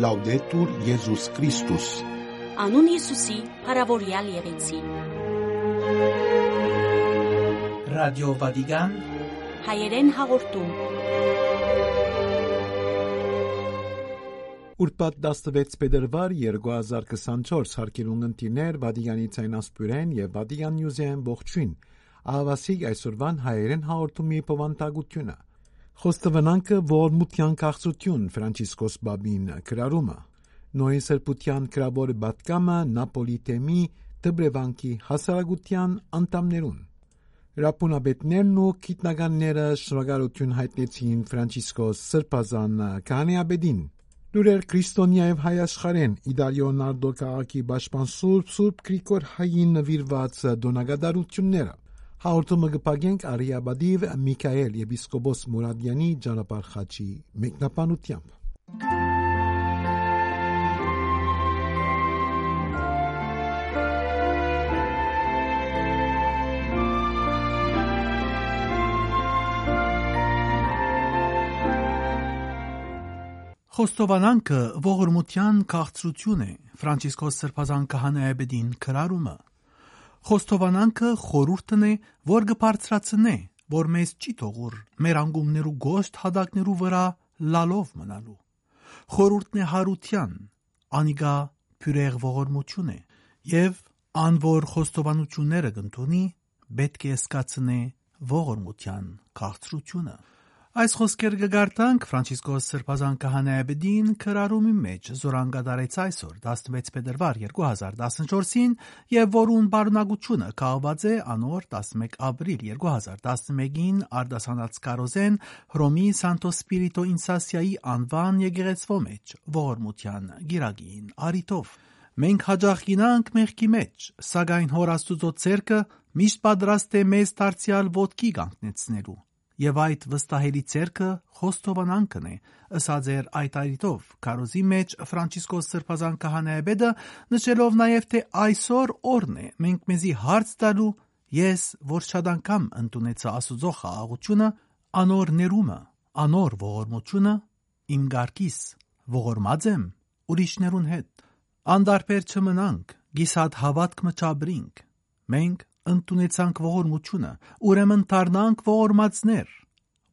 Լաուդետուր Եզուս Քրիստոս Անուն Հիսուսի, հարավորյալ եղեցի։ Ռադիո Վատիկան Հայերեն հաղորդում։ Ուրբաթ 16 փետրվար 2024 հարկերուն ընտիներ Վատիկանի ցայնասպյուրեն եւ Վատիկան նյուզեն ողջույն։ Ահավասիկ այսօրվան հայերեն հաղորդումի պովանտագությունը։ Խոստովանանքը ողորմության քաղցություն Ֆրանցիսկոս Բաբին գրարումը։ Նոյն սրբության գրավոր բատկամը Նապոլի թեմի դբրևանքի հասարակության անդամներուն։ Ռապունաբետներն ու քիտնականները շնորհակալություն հայտնեցին Ֆրանցիսկոս Սրբազան Կանեաբեդին։ Լուրեր Քրիստոնյաև հայ աշխարեն Իդալիոնարդո քաղաքի պաշտպան Սուրբ Սուրբ Գրիգոր հային նվիրված դոնագադարությունները Հաղորդումը կպագենք Արիաբադիվ Միքայել եպիսկոպոս Մուրադյանի ճանապարհ մեկնաբանությամբ։ Խոստովանանքը ողորմության քաղցրություն է Ֆրանցիսկոս Սրբազան քահանայաբեդին քրարումը Խոստովանանքը խորուրդն է որ կբարձրացնե որ մեզ չի թողուր մեր անգումներու գոշտ հադակներու վրա լալով մնալու Խորուրդն է հարության անիգա փյուրեղ ողորմություն է եւ ան որ խոստովանությունները կընդունի պետք է սկացնե ողորմության քաղցրությունը Այս խոսքեր կգարտանք Ֆրանցիսկոս Սրբազան քահանայաբեդին քրարումի մեջ զորանգադարեց այսօր 16 փետրվար 2014-ին եւ որուն բարունակությունը կահված է անոր 11 ապրիլ 2011-ին արդասանած կարոզեն Հռոմի Սանտո Սպիրիտո Ինսասիայի անվան եկեղեցվո մեջ ողորմության գիրագին արիտով Մենք հաջող գինանք մեղքի մեջ, սակայն հոր Աստուծո ցերկը միշտ պատրաստ է մեզ դարձյալ ոտքի կանգնեցնելու եւ այդ վստահելի ցերկը խոստովանանքն է ըսած էր այդ այդով կարոզի մեջ Ֆրանցիսկոս Սրբազան քահանայաբեդը նշելով նաեւ թե այսօր օրն է մենք մեզի հարց տալու ես որ շատ անգամ ընդունեցա Աստուծո խաղաղությունը անոր ներումը անոր ողորմությունը իմ գարկիս ողորմած եմ ուրիշներուն հետ անդարբեր չմնանք գիսատ հավատք մճաբրինք մենք ընդունեցանք ողորմությունը, ուրեմն դառնանք ողորմածներ,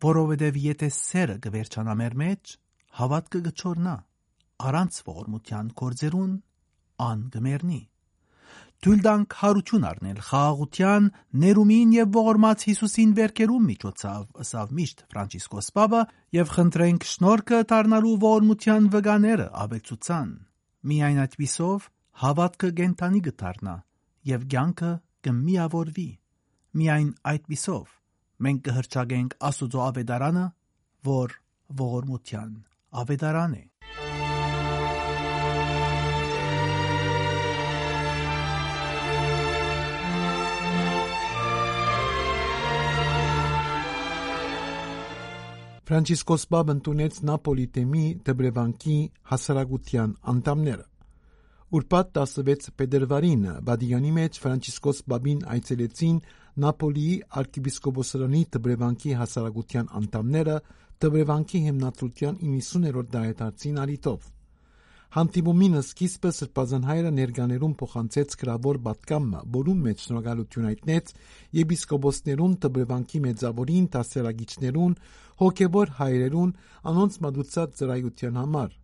որովհետև եթե սերը կվերջանա մեր մեջ, հավատքը կչորնա, առանց ողորմության կորձերուն ան կմեռնի։ Թույլ տանք հարություն առնել խաղաղության, ներումին եւ ողորմած Հիսուսին վերկերում միջոցով, ըսավ միշտ Ֆրանցիսկոս Պապը, եւ խնդրենք շնորհքը դառնալու ողորմության վգաները աբեցուցան։ Միայն այդպիսով հավատքը գենտանի կդառնա եւ ցանկը կմիավորվի։ Միայն այդպիսով մենք կհրճագենք Աստուծո ավետարանը, որ ողորմության ավետարան է։ Ֆրանցիսկոս Բաբ ընդունեց Նապոլի թեմի դբրևանքի հասարակության անդամները։ Ուրբաթ 16 փետրվարին Վատիկանի մեջ Ֆրանցիսկոս Բաբին այցելեցին Նապոլիի arczepiskopոսարանի դբրևանքի հասարակության անդամները դբրևանքի հիմնադրության 90-րդ դարետարցին արիտով։ Հանդիպումինը սկիզբը Սրբազան հայրը ներկաներուն փոխանցեց գրավոր բատկամը, որում մեջ շնորհալություն հայտնեց եպիսկոպոսներուն, դբրևանքի մեծավորին, դասերագիչներուն, հոգևոր հայրերուն, անոնց մատուցած ծրայության համար։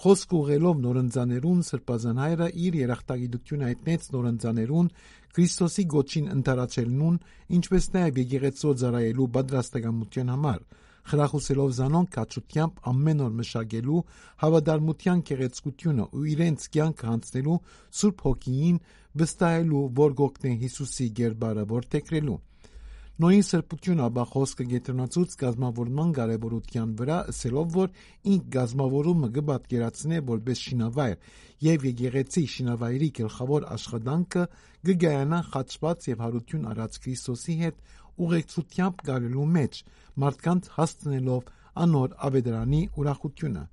Խոսք ուղելով նորընձաներուն Սրբազան հայրը իր երախտագիտությունը հայտնեց նորընձաներուն Քրիստոսի գոչին ընտարացելնուն, ինչպես նաև եկեղեցու ծառայելու պատրաստակամության համար, խրախուսելով զանոնք կացությամբ ամեն օր մշակելու հավատարմության գեղեցկությունը ու իրենց կյանքը հանցնելու Սուրբ Հոգիին վստահելու, որ գոգնե Հիսուսի գերբարը որթեքրելու։ Նոյին սրբությունը ապա խոսքը գետրոնացուց գազմավորման կարևորության վրա ասելով, որ ինք գազմավորումը կպատկերացնե որպես շինավայր եւ եկեղեցի շինավայրի գլխավոր աշխատանքը կգայանա խաչված եւ հարություն առած Քրիստոսի հետ ուղեկցությամբ գալելու մեջ մարդկանց հասցնելով անոր ավետարանի ուրախությունը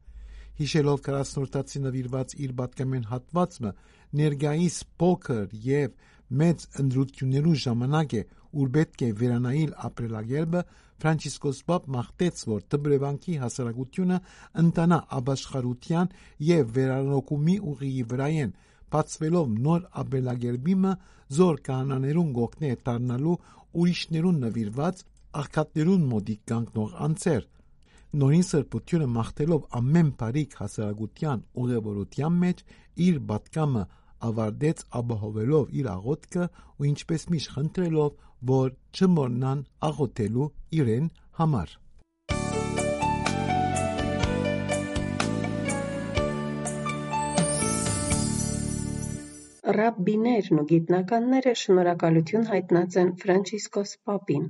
հիշելով 40-րդացի նվիրված իր պատկամեն հատվածը ներգայիս փոքր եւ մեծ ընդրություններու ժամանակ է ուր պետք է վերանայել ապրելակերպը, Ֆրանցիսկոս Պապ մաղթեց, որ դբրևանքի հասարակությունը ընտանա ապաշխարության եւ վերանորոգումի ուղիի վրայեն, բացվելով նոր ապրելակերպիմը զոր կանաներուն գողնե դառնալու ուրիշներուն նվիրված աղքատներուն մոտիկ կանգնող անձեր նորին սրբությունը մաղթելով ամեն բարիք հասարակության ուղևորության մեջ իր պատկամը ավարտեց ապահովելով իր աղոթքը ու ինչպես միշտ խնդրելով որ չմոռնան աղոթելու իրեն համար Ռաբբիներն ու գիտնականները շնորհակալություն հայտնած են Ֆրանցիսկոս Պապին։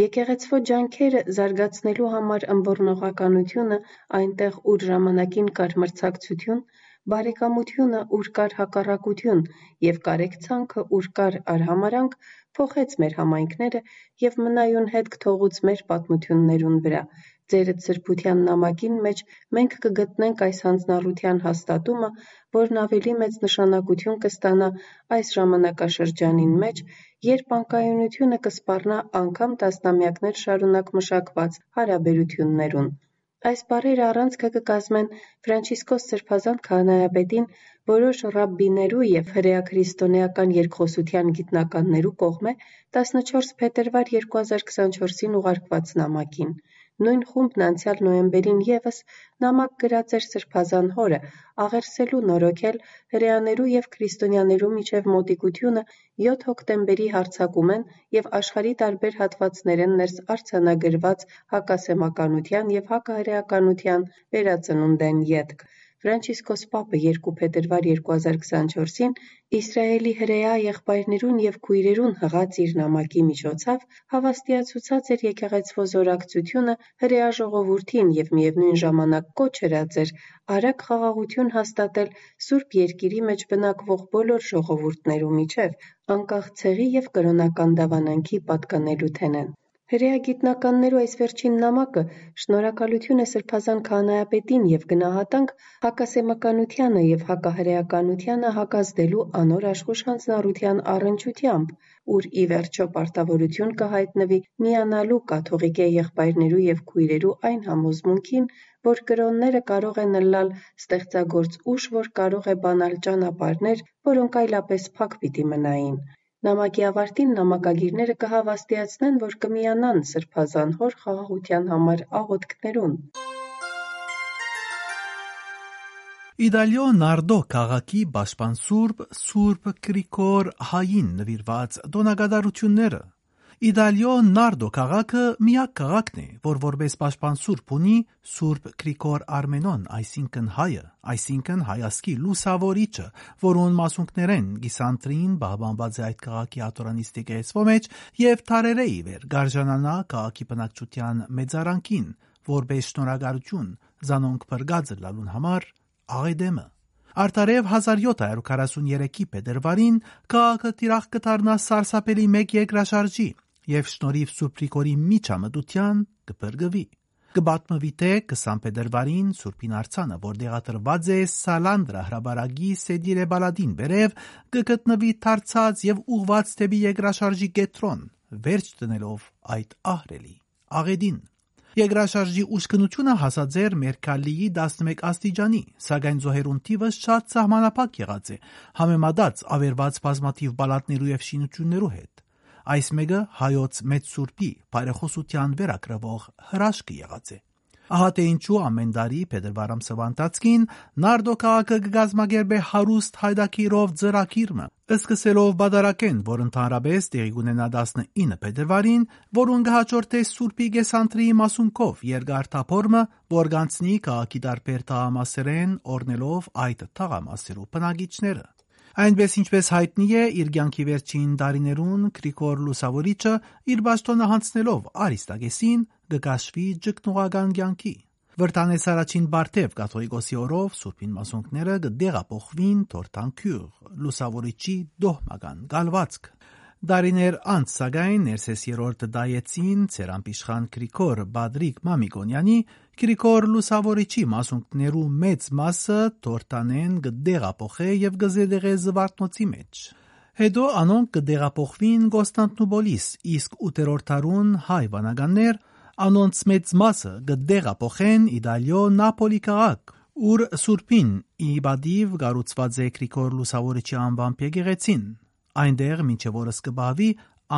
Եկեղեցվո ջանքերը զարգացնելու համար ըմբոռնողականությունը այնտեղ, ուր ժամանակին կար մրցակցություն, բարեկամությունը, ուր կար հակառակություն, եւ կարեկցանքը, ուր կար արհամարանք, փոխեց մեր համայնքները եւ մնայուն հետք թողուց մեր պատմություններուն վրա։ Ձերդ սրբության նամակին մեջ մենք կգտնենք այս հանձնառության հաստատումը, որն ավելի մեծ նշանակություն կստանա այս ժամանակաշրջանին մեջ, երբ անկայունությունը կսպառնա անգամ տասնամյակներ շարունակ մշակված հարաբերություններուն։ Այս բառերը առանցքը կկազմեն Ֆրանցիսկոս Սրբազան քահանայապետին որոշ ռաբբիներու եւ հրեաքրիստոնեական երկխոսության գիտնականներու կողմէ 14 փետրվար 2024-ին ուղարկված նամակին։ Նույն խումբն անցյալ նոյեմբերին եւս նամակ գրած էր Սրբազան հորը, աղերսելու նորոգել հրեաներու եւ քրիստոնյաներու միջեւ մոտիկությունը 7 հոկտեմբերի հարձակումեն եւ աշխարհի տարբեր հատվածներեն ներս արձանագրված հակասեմականության եւ հակահրեականության վերածնունդեն ետք։ Ֆրանցիսկոս Պապը 2 փետրվար 2024-ին Իսրայելի հրեա եղբայրներուն եւ քույրերուն հղած իր նամակի միջոցով հավաստիացուցած էր եկեղեցվո զորակցությունը հրեա ժողովուրդին եւ միևնույն ժամանակ կոչ ըրած էր արագ խաղաղություն հաստատել Սուրբ Երկիրի մեջ բնակվող բոլոր ժողովուրդներու միջև, անկախ ցեղի եւ կրոնական դավանանքի պատկանելու թենեն։ Հրեագիտնականներու այս վերջին նամակը շնորհակալություն է Սրբազան քահանայապետին եւ գնահատանք հակասեմականությանը եւ հակահրեականությանը հակազդելու անոր աշխուժ հանձնառության առընչությամբ, ուր ի վերջո պարտավորություն կհայտնվի միանալու կաթողիկե եղբայրներու եւ քույրերու այն համոզմունքին, որ կրոնները կարող են ըլլալ ստեղծագործ ուժ, որ կարող է բանալ ճանապարհներ, որոնք այլապես փակ պիտի մնային։ Նամակի ավարտին նամակագիրները կհավաստիացնեն, որ կմիանան Սրբազան հոր խաղաղության համար աղոթքներուն։ Իդալիո Նարդո քաղաքի պաշտպան Սուրբ Սուրբ Գրիգոր Հային նվիրված դոնագադարությունները Իդալիո Նարդո քաղաքը միակ քաղաքն է, որ որպես պաշտպան Սուրբ ունի Սուրբ Գրիգոր Արմենոն, այսինքն հայը, այսինքն հայասկի լուսավորիչը, որուն մասունքներեն գիսանտրին բահբանված է այդ քաղաքի աթորանիստիկ էսվո մեջ եւ թարերը ի վեր գարժանանա քաղաքի բնակչության մեծարանքին, որպես շնորհակալություն զանոնք բրգածը լալուն համար աղեդեմը Արտարև 1743-ի փետրվարին քաղաքը տիրախ կդառնա սարսափելի մեկ երկրաշարժի եւ շնորհիվ Սուպրիկորի միջամտության կբրգվի։ Կբատմվի թե 20 փետրվարին Սուրբին Արցանը, որ դեղատրված է Սալանդրա հրաբարագի Սեդիրե Բալադին վերև, կգտնվի թարցած եւ ուղված դեպի երկրաշարժի կետրոն, վերջ տնելով այդ ահրելի աղեդին։ Եգրաշարժի ուշքնությունը հասած էր Մերկալիի 11 աստիճանի, սակայն զոհերուն թիվը շատ սահմանափակ եղած է, համեմատած ավերված բազմաթիվ բալատներու եւ շինություններու հետ։ Այս մեկը հայոց մեծ սուրբի բարեխոսության վերագրվող հրաշք եղած է։ Ահա թե ինչու ամեն տարի Փետրվար ամսվանտածքին Նարդո քաղաքը կգազմագերբ է հարուստ հայդակիրով ծրակիրմը, սկսելով բادرակեն, որ ընդհանրապես տեղի կունենա 19 Փետրվարին, որուն կհաջորդե Սուրբի Գեսանտրի մասունքով երկար թափորմը, որ գանցնի քաղաքի տարբեր թաղամասերեն, օրնելով այդ թաղամասերու բնագիչները։ Այնպես ինչպես հայտնի է, իր ցանկի վերջին տարիներուն Գրիգոր Լուսավորիչը իր ճաշտոնը հանցնելով Արիստագեսին կգաշվի ճգնողական ցանկի։ Վրտանես առաջին Բարթև կաթողիկոսի օրով Սուրբին մասոնքները կդեղափոխվին Թորտանքյուր Լուսավորիչի դոհմական գալվածք։ Դարիներ անց սակայն ներսես երրորդ դայեցին Ցերամպիշխան Գրիգոր Բադրիկ Մամիկոնյանի Գրիգոր Լուսավորիչի մասունքներու մեծ մասը Թորտանեն գդեղափոխե եւ գզեդեղե զվարթնոցի մեջ։ Հետո անոնք կդեղափոխվին Կոստանդնուպոլիս, իսկ 8-րդ դարուն հայ վանականներ անոնց մեծ մասը կդեղափոխեն Իտալիո Նապոլի քաղաք, ուր Սուրբին ի բադիվ կառուցված է Գրիգոր Լուսավորիչի անվամբ եկեղեցին։ Այնտեղ մինչև օրս կբավի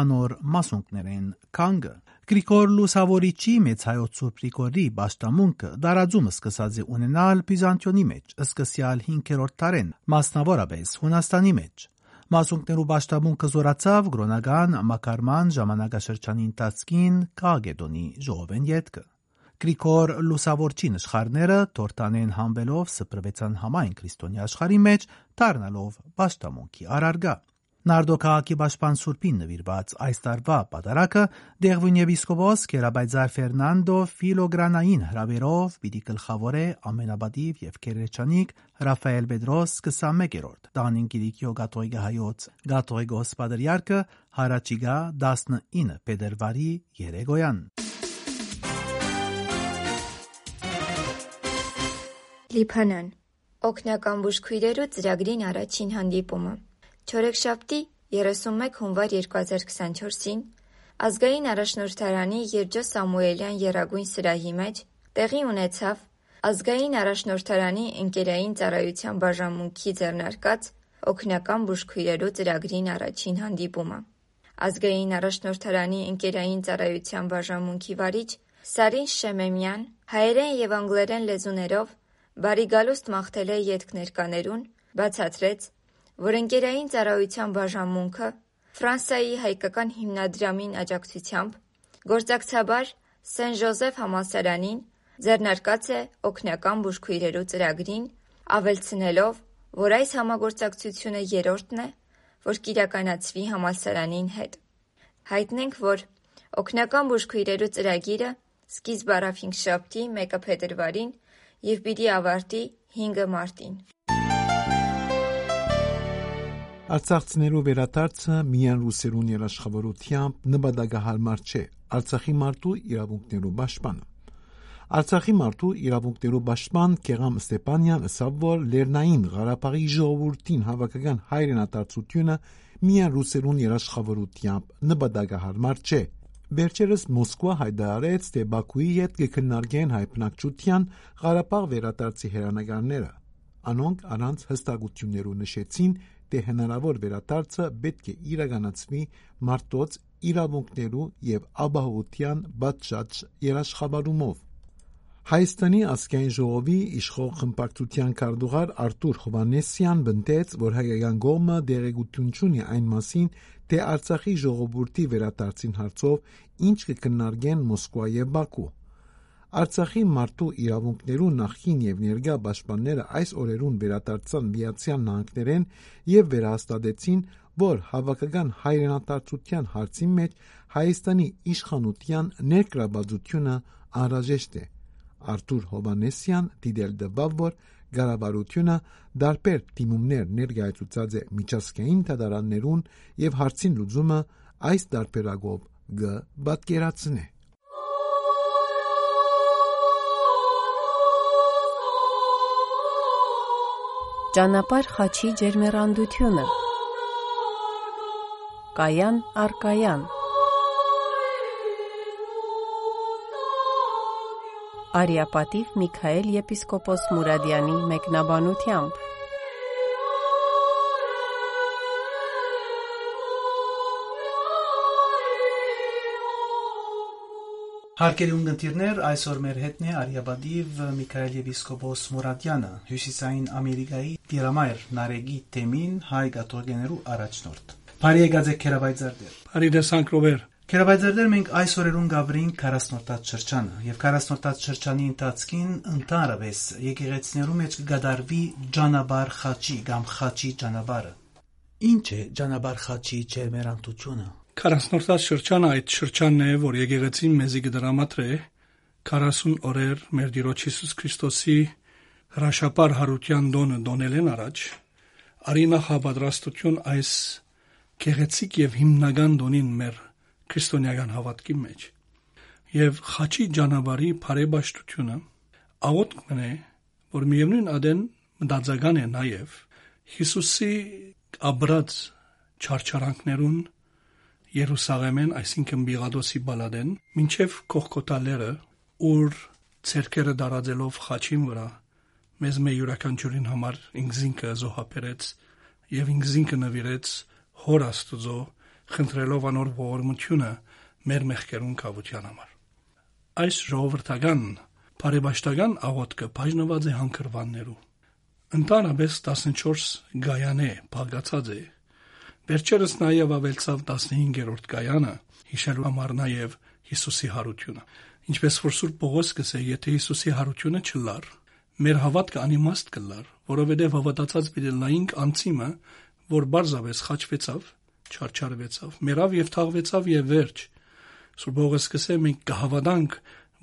անոր մասունքներեն քանգը։ Գրիգոր Լուսավորիչի մեծ հայոց Սուրբ Գրիգորի աշտամունքը դարաձումը սկսած է ունենալ Բյուզանդիոնի մեջ, սկսյալ 5-րդ դարեն, մասնավորապես Հունաստանի մեջ։ Մասունքներու աշտամունքը զորացավ գրոնական մակարման ժամանակաշրջանի ընթացքին Կագեդոնի ժողովեն յետքը։ Գրիգոր Լուսավորչի նշխարները Թորտանեն համբելով սփռվեցան համայն քրիստոնյա աշխարհի մեջ, դառնալով աշտամունքի արարգա։ Նարդո քաղաքի պաշտպան Սուրբին նվիրված այս տարվա պատարակը Դեղվուն եպիսկոպոս Կերաբայձար Ֆերնանդո Ֆիլոգրանային հրավերով պիտի գլխավորե ամենաբադիվ եւ քերեչանիկ Ռաֆայել Պետրոս 21-րդ Տանին Կիրիկիո Գաթողիկա հայոց Գաթողիկոս Պատրիարքը Հարաճիգա 19 Փետրվարի Երեգոյան Լիբանան. Օկնական բուժքույրերու ծրագրին առաջին հանդիպումը Չորեքշաբթի 31 հունվար 2024-ին ազգային առաջնորդարանի Երջո Սամուելյան Եռագույն սրահի մեջ տեղի ունեցավ ազգային առաջնորդարանի ընկերային ծառայության բաժանմունքի ձեռնարկած օգնական բուժքույրերու ծրագրին առաջին հանդիպումը։ Ազգային առաջնորդարանի ընկերային ծառայության բաժանմունքի վարիչ Սարին Շեմեմյան հայերեն եւ անգլերեն լեզուներով բարի գալուստ մաղթել է ետքներկաներուն, բացատրեց, որ ընկերային ծառայության բաժանմունքը Ֆրանսիայի հայկական հիմնադրամին աջակցությամբ գործակցաբար Սեն Ժոզեֆ համալսարանին ձեռնարկած է օգնական բուժքույրերու ծրագրին, ավելցնելով, որ այս համագործակցությունը երրորդն է, որ կիրականացվի համալսարանին հետ։ Հայտնենք, որ օգնական բուժքույրերու ծրագիրը սկիզբ առավ 5 շաբթի 1 փետրվարին եւ պիտի ավարտի 5 մարտին։ Արցախցիներու վերադարձը միայն ռուսերուն երաշխավորությամբ նպատակահարմար չէ։ Արցախի մարդու իրավունքներու պաշտպանը Արցախի մարդու իրավունքներու պաշտպան Կեղամ Ստեփանյան ասավ, որ Լեռնային Ղարաբաղի ժողովրդին հավաքական հայրենադարձությունը միայն ռուսերուն երաշխավորությամբ նպատակահարմար չէ։ Վերջերս Մոսկվա հայտարարեց, թե Բաքուի հետ կքննարկեն հայ բնակչության Ղարաբաղ վերադարձի հերանեկարները։ Անոնք առանց հստակություններու նշեցին, թե հնարավոր վերադարձը պետք է իրականացվի մարդոց իրավունքներու եւ ապահովության բացած երաշխավորումով։ Հայաստանի ազգային ժողովի իշխող խմբակցության քարտուղար Արտուր Հովանեսյան բնդեց, որ հայկական կողմը դերեկություն ունի այն մասին, թե Արցախի ժողովրդի վերադարձին հարցով ինչ կքննարկեն Մոսկվա եւ Բաքու։ Արցախի մարդու իրավունքներու նախին եւ ներկա պաշտպանները այս օրերուն վերադարձան Միացյալ Նահանգներեն եւ վերահաստատեցին, որ հավաքական հայրենադարձության հարցի մեջ Հայաստանի իշխանության ներկրաբացությունը անհրաժեշտ է։ Արտուր Հովանեսյան դիտել դեպավ, որ Գարաբարությունը դարբեր դիմումներ ներկայացուցած է միջազգային դատարաններուն եւ հարցին լուծումը այս դարբերակով գ պատկերացնե։ Ճանապարհ խաչի ջերմեռանդությունը Կայան առ կայան Արիապատիվ Միքայել եպիսկոպոս Մուրադյանի մեկնաբանությամբ Հարկելի ունգընտիրներ, այսօր մեր հետն է Արիաբադիվ Միքայել Եպիսկոպոս Մուրադյանը, Հյուսիսային Ամերիկայի Տիրամայր Նարեգի թեմին հայ գաթողեներու առաջնորդ։ Բարի եկած եք Քերաբայձարդեր։ Բարի դեսանք Ռոբեր։ Քերաբայձարդեր մենք այսօրերուն գավրին 40-րդ շրջանը եւ 40-րդ շրջանի ընթացքին ընդհանրապես եկեղեցիներու մեջ կգադարվի ջանաբար խաչի կամ խաչի ջանաբարը։ Ինչ է ջանաբար խաչի ջերմերանդությունը։ 40-րդ շրջանը այդ շրջանն է, որ եկեղեցին մեզի կդրամատրե 40 օրեր մեր Տիրոջ Հիսուս Քրիստոսի հրաշապար հարության դոնը դոնելեն առաջ արինա հավատրաստություն այս գեղեցիկ եւ հիմնական դոնին մեր քրիստոնեական հավատքի մեջ եւ խաչի ջանաբարի բարեբաշտությունը աղոտ մնե որ միևնույն ադեն մտածական է նաեւ Հիսուսի աբրած չարչարանքներուն Երուսաղեմեն, այսինքն Բիղադոսի բալադեն, մինչև Կողկոտալերը, ուր ցերկերը դարաձելով խաչին վրա մեզ մե յուրաքանչյուրին համար ինքզինքը զոհապերեց եւ ինքզինքը նվիրեց հոր Աստուծո խնդրելով անոր ողորմությունը մեր մեղքերուն կավության համար այս ժողովրդական բարեբաշտական աղոթքը բաժնված է հանքրվաններու Ընդանրապես 14 գայանե բաղկացած է։ Վերջերս նաև ավելցավ 15-րդ գայանը, հիշելու համար նաև Հիսուսի հարությունը։ Ինչպես որ Սուրբ Պողոս կսե, եթե Հիսուսի հարությունը չլար, մեր հավատքը անիմաստ կլար, որովհետև հավատացած պիտի լայինք անցիմը, որ բարձավես խաչվեցավ, չարչարվեցավ, մերավ եւ թաղվեցավ եւ վերջ։ Սուրբ Պողոս կսե մենք կհավատանք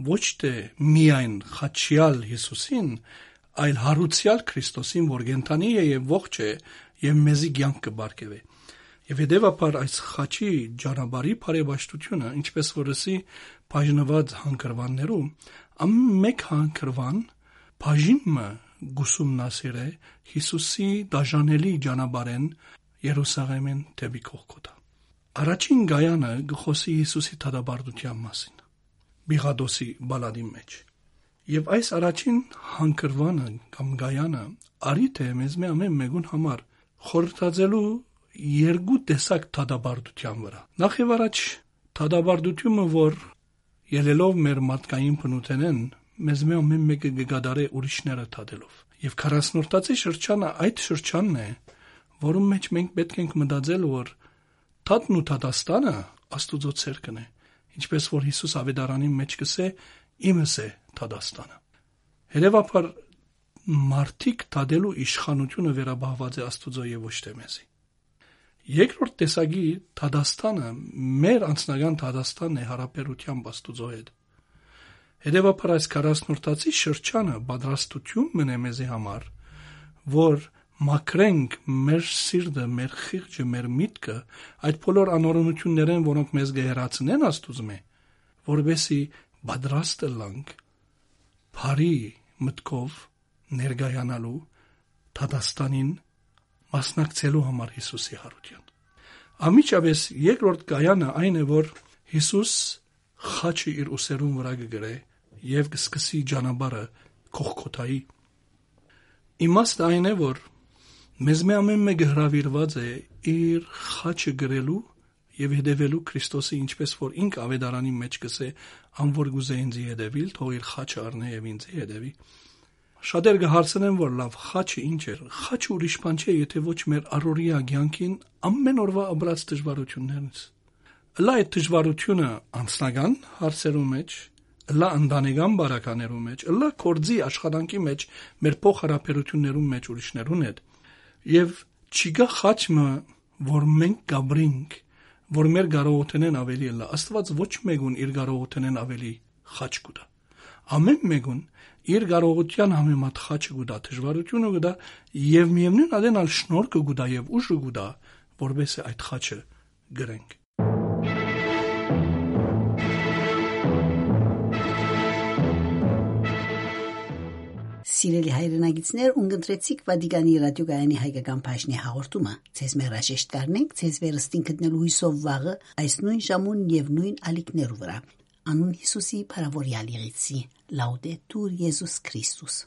ոչ թե միայն խաչյալ Հիսուսին, այլ հարուցյալ Քրիստոսին, որ գենթանի է եւ ողջ է եւ մեզի կյանք կբարգեւե։ Եվ հետեւաբար այս խաչի ջանաբարի բարեբաշտությունը, ինչպես որսի բաժնված հանգրվաններում, ամեկ հանգրվան բաժինը գուսումնասիր է Հիսուսի դաժանելի ջանաբարեն Երուսաղեմեն դեպի Կողքոթա։ Առաջին գայանը գխոսի Հիսուսի թադաբարդության մասին։ Բիղադոսի բալադի մեջ Եվ այս առաջին հանգրվանը կամ գայանը արիթ է մեզ մի ամեն մեկուն համար խորհրդածելու երկու տեսակ թադաբարդության վրա։ Նախ եւ առաջ թադաբարդությունը, որ ելելով մեր մարդկային բնութենեն, մեզ մի ամեն մեկը գդարե ուրիշները թադելով։ Եվ 40-րդացի շրջանը այդ շրջանն է, որում մեջ մենք պետք ենք մտածել, որ թաթն ու թադաստանը Աստուծո ցերկն է, ինչպես որ Հիսուս ավետարանի մեջ կսե իմս է Թադաստանը։ Հետևաբար մարդիկ թադելու իշխանությունը վերաբահված է Աստուծո եւ ոչ թե մեզի։ Երկրորդ տեսակի Թադաստանը մեր անձնական Թադաստանն է հարաբերությամբ Աստուծո հետ։ Հետևաբար այս 40-րդացի շրջանը պատրաստություն մնե մեզի համար, որ մակրենք մեր սիրտը, մեր խիղճը, մեր միտքը այդ բոլոր անորոնություններեն, որոնք մեզ գերացնեն Աստուծո, որովհետեւ պատրաստ լանք բարի մտքով ներգայանալու Թադաստանին մասնակցելու համար Հիսուսի հարության։ Ամիջապես երկրորդ գայանը այն է, որ Հիսուս խաչը իր ուսերուն վրա կգրե եւ կսկսի ճանապարհը կողքոթայի։ Իմաստը այն է, որ մեզ մի ամեն մեկը հravirված է իր խաչը գրելու եւ հետևելու Քրիստոսի ինչպես որ ինք ավետարանի մեջ կսե անոր գուզե ինձ հետևիլ թող իր խաչը առնե եւ ինձ հետևի Շատեր կհարցնեն, որ լավ խաչը ինչ է։ Խաչը ուրիշ բան չէ, եթե ոչ մեր առօրյա ցանկին ամեն օրվա ապրած դժվարություններից։ Լա այդ դժվարությունը անձնական հարցերու մեջ, լա ընտանեկան բարականերու մեջ, լա կորձի աշխատանքի մեջ, մեր փոխհարաբերություններու մեջ ուրիշներուն հետ։ Եվ չկա խաչը, որ մենք գաբրինք որ մեր կարողութենեն ավելի լա աստված ոչ մեկուն իր կարողութենեն ավելի խաչ կուտա ամեն մեկուն իր կարողության համեմատ խաչը գուտա դժվարությունը գուտա եւ միևնույն ադենալ շնորհքը գուտա եւ ուժը գուտա որբես այդ խաչը գրենք Սիրելի հայրենագիտներ, ունգընտրեցիք Վատիկանի ռադիոգայանի հայկական բաժնի հաղորդումը։ Ձեզ մերաժեշտ կարնենք, ձեզ վերստին գտնելու հույսով վաղը այս նույն ժամուն եւ նույն ալիքներու վրա։ Անուն Հիսուսի փարավորյալ եղեցի։ Լաուդետուր Եզուս Քրիստոս։